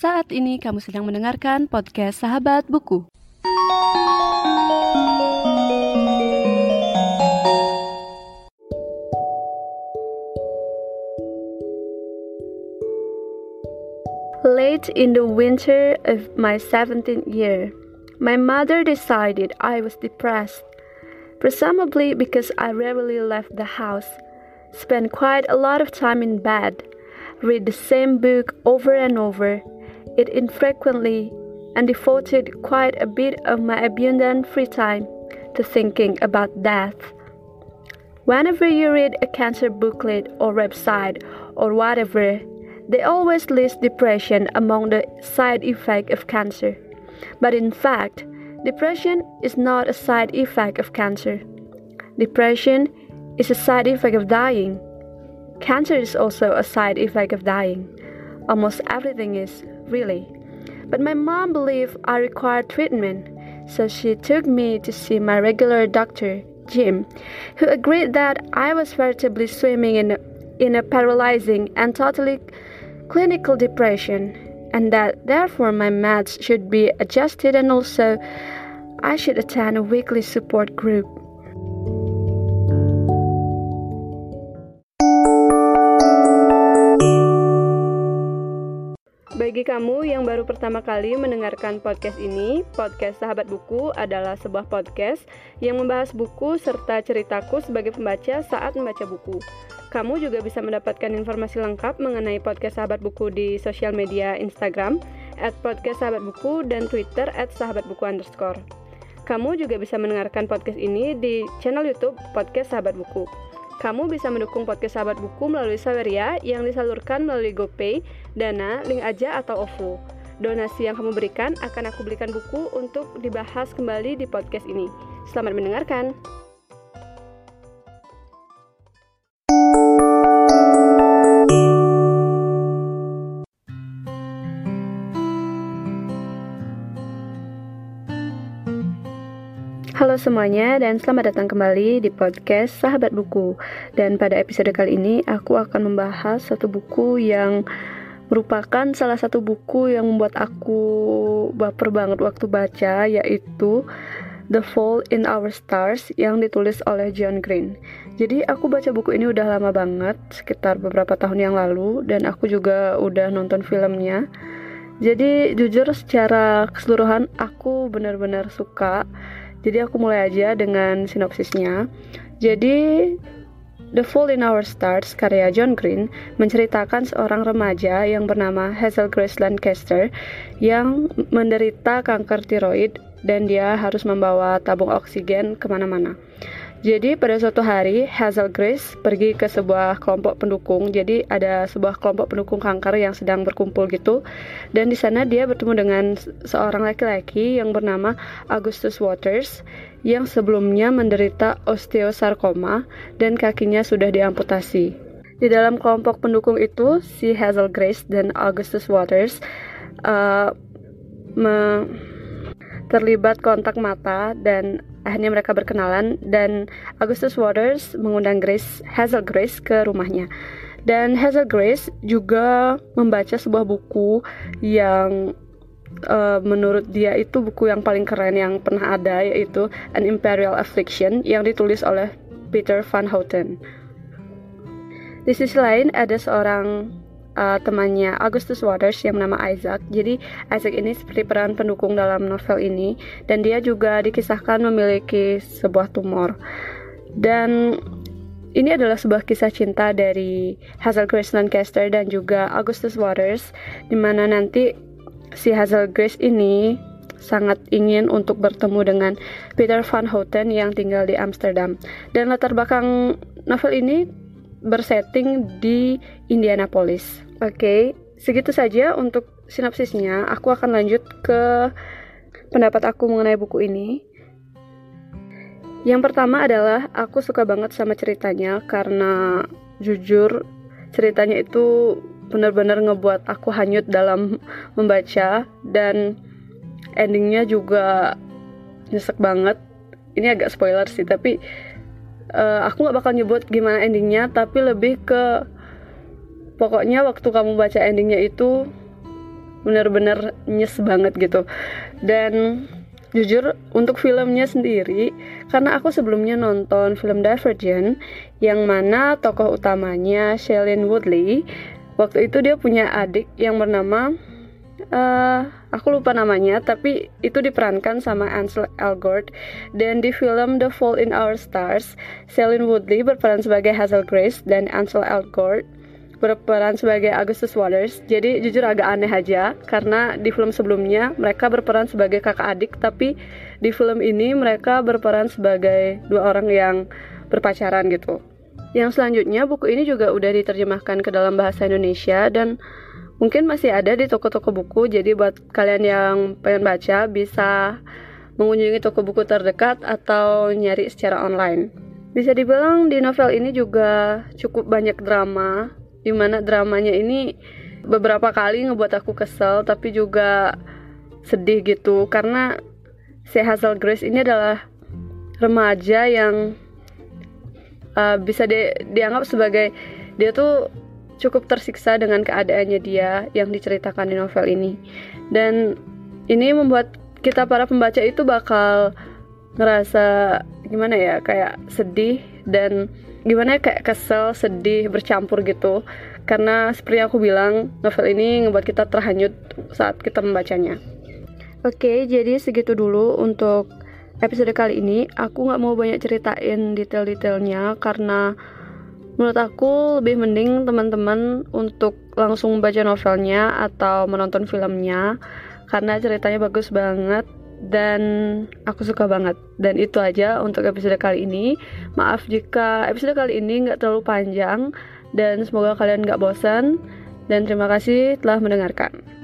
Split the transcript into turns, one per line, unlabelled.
Saat ini kamu sedang mendengarkan podcast Sahabat Buku.
Late in the winter of my 17th year, my mother decided I was depressed, presumably because I rarely left the house, spent quite a lot of time in bed, read the same book over and over, eat infrequently, and devoted quite a bit of my abundant free time to thinking about death. Whenever you read a cancer booklet or website or whatever, they always list depression among the side effects of cancer. But in fact, depression is not a side effect of cancer. Depression is a side effect of dying. Cancer is also a side effect of dying. Almost everything is, really. But my mom believed I required treatment, so she took me to see my regular doctor, Jim, who agreed that I was veritably swimming in a, in a paralyzing and totally clinical depression, and that therefore my meds should be adjusted and also I should attend a weekly support group.
Bagi kamu yang baru pertama kali mendengarkan podcast ini, podcast Sahabat Buku adalah sebuah podcast yang membahas buku serta ceritaku sebagai pembaca saat membaca buku. Kamu juga bisa mendapatkan informasi lengkap mengenai podcast Sahabat Buku di sosial media Instagram at dan Twitter at Sahabat Buku underscore. Kamu juga bisa mendengarkan podcast ini di channel YouTube Podcast Sahabat Buku. Kamu bisa mendukung podcast Sahabat Buku melalui Saweria yang disalurkan melalui GoPay, Dana, Link Aja, atau OVO. Donasi yang kamu berikan akan aku belikan buku untuk dibahas kembali di podcast ini. Selamat mendengarkan.
Halo semuanya dan selamat datang kembali di podcast Sahabat Buku. Dan pada episode kali ini aku akan membahas satu buku yang merupakan salah satu buku yang membuat aku baper banget waktu baca yaitu The Fall in Our Stars yang ditulis oleh John Green. Jadi aku baca buku ini udah lama banget, sekitar beberapa tahun yang lalu dan aku juga udah nonton filmnya. Jadi jujur secara keseluruhan aku benar-benar suka jadi aku mulai aja dengan sinopsisnya. Jadi The Fall in Our Stars karya John Green menceritakan seorang remaja yang bernama Hazel Grace Lancaster yang menderita kanker tiroid dan dia harus membawa tabung oksigen ke mana-mana. Jadi pada suatu hari Hazel Grace pergi ke sebuah kelompok pendukung. Jadi ada sebuah kelompok pendukung kanker yang sedang berkumpul gitu. Dan di sana dia bertemu dengan seorang laki-laki yang bernama Augustus Waters yang sebelumnya menderita osteosarkoma dan kakinya sudah diamputasi. Di dalam kelompok pendukung itu si Hazel Grace dan Augustus Waters uh, terlibat kontak mata dan Akhirnya mereka berkenalan dan Augustus Waters mengundang Grace Hazel Grace ke rumahnya. Dan Hazel Grace juga membaca sebuah buku yang uh, menurut dia itu buku yang paling keren yang pernah ada yaitu An Imperial Affliction yang ditulis oleh Peter Van Houten. Di sisi lain ada seorang uh, temannya Augustus Waters yang bernama Isaac. Jadi Isaac ini seperti peran pendukung dalam novel ini dan dia juga dikisahkan memiliki sebuah tumor. Dan ini adalah sebuah kisah cinta dari Hazel Grace Lancaster dan juga Augustus Waters di mana nanti si Hazel Grace ini sangat ingin untuk bertemu dengan Peter Van Houten yang tinggal di Amsterdam. Dan latar belakang novel ini bersetting di Indianapolis. Oke, segitu saja untuk sinopsisnya. Aku akan lanjut ke pendapat aku mengenai buku ini. Yang pertama adalah aku suka banget sama ceritanya karena jujur ceritanya itu benar-benar ngebuat aku hanyut dalam membaca dan endingnya juga nyesek banget. Ini agak spoiler sih, tapi uh, aku nggak bakal nyebut gimana endingnya, tapi lebih ke pokoknya waktu kamu baca endingnya itu bener-bener nyes banget gitu. Dan jujur untuk filmnya sendiri karena aku sebelumnya nonton film Divergent yang mana tokoh utamanya Shailene Woodley waktu itu dia punya adik yang bernama uh, aku lupa namanya tapi itu diperankan sama Ansel Elgort dan di film The Fault in Our Stars Shailene Woodley berperan sebagai Hazel Grace dan Ansel Elgort berperan sebagai Augustus Waters. Jadi jujur agak aneh aja karena di film sebelumnya mereka berperan sebagai kakak adik tapi di film ini mereka berperan sebagai dua orang yang berpacaran gitu. Yang selanjutnya buku ini juga udah diterjemahkan ke dalam bahasa Indonesia dan mungkin masih ada di toko-toko buku. Jadi buat kalian yang pengen baca bisa mengunjungi toko buku terdekat atau nyari secara online. Bisa dibilang di novel ini juga cukup banyak drama di mana dramanya ini beberapa kali ngebuat aku kesel tapi juga sedih gitu. Karena si Hazel Grace ini adalah remaja yang uh, bisa di, dianggap sebagai dia tuh cukup tersiksa dengan keadaannya dia yang diceritakan di novel ini. Dan ini membuat kita para pembaca itu bakal ngerasa gimana ya kayak sedih dan gimana ya kayak kesel, sedih, bercampur gitu. Karena seperti yang aku bilang, novel ini ngebuat kita terhanyut saat kita membacanya. Oke, jadi segitu dulu untuk episode kali ini. Aku nggak mau banyak ceritain detail-detailnya karena menurut aku lebih mending teman-teman untuk langsung baca novelnya atau menonton filmnya karena ceritanya bagus banget dan aku suka banget. Dan itu aja untuk episode kali ini. Maaf jika episode kali ini nggak terlalu panjang. Dan semoga kalian nggak bosan. Dan terima kasih telah mendengarkan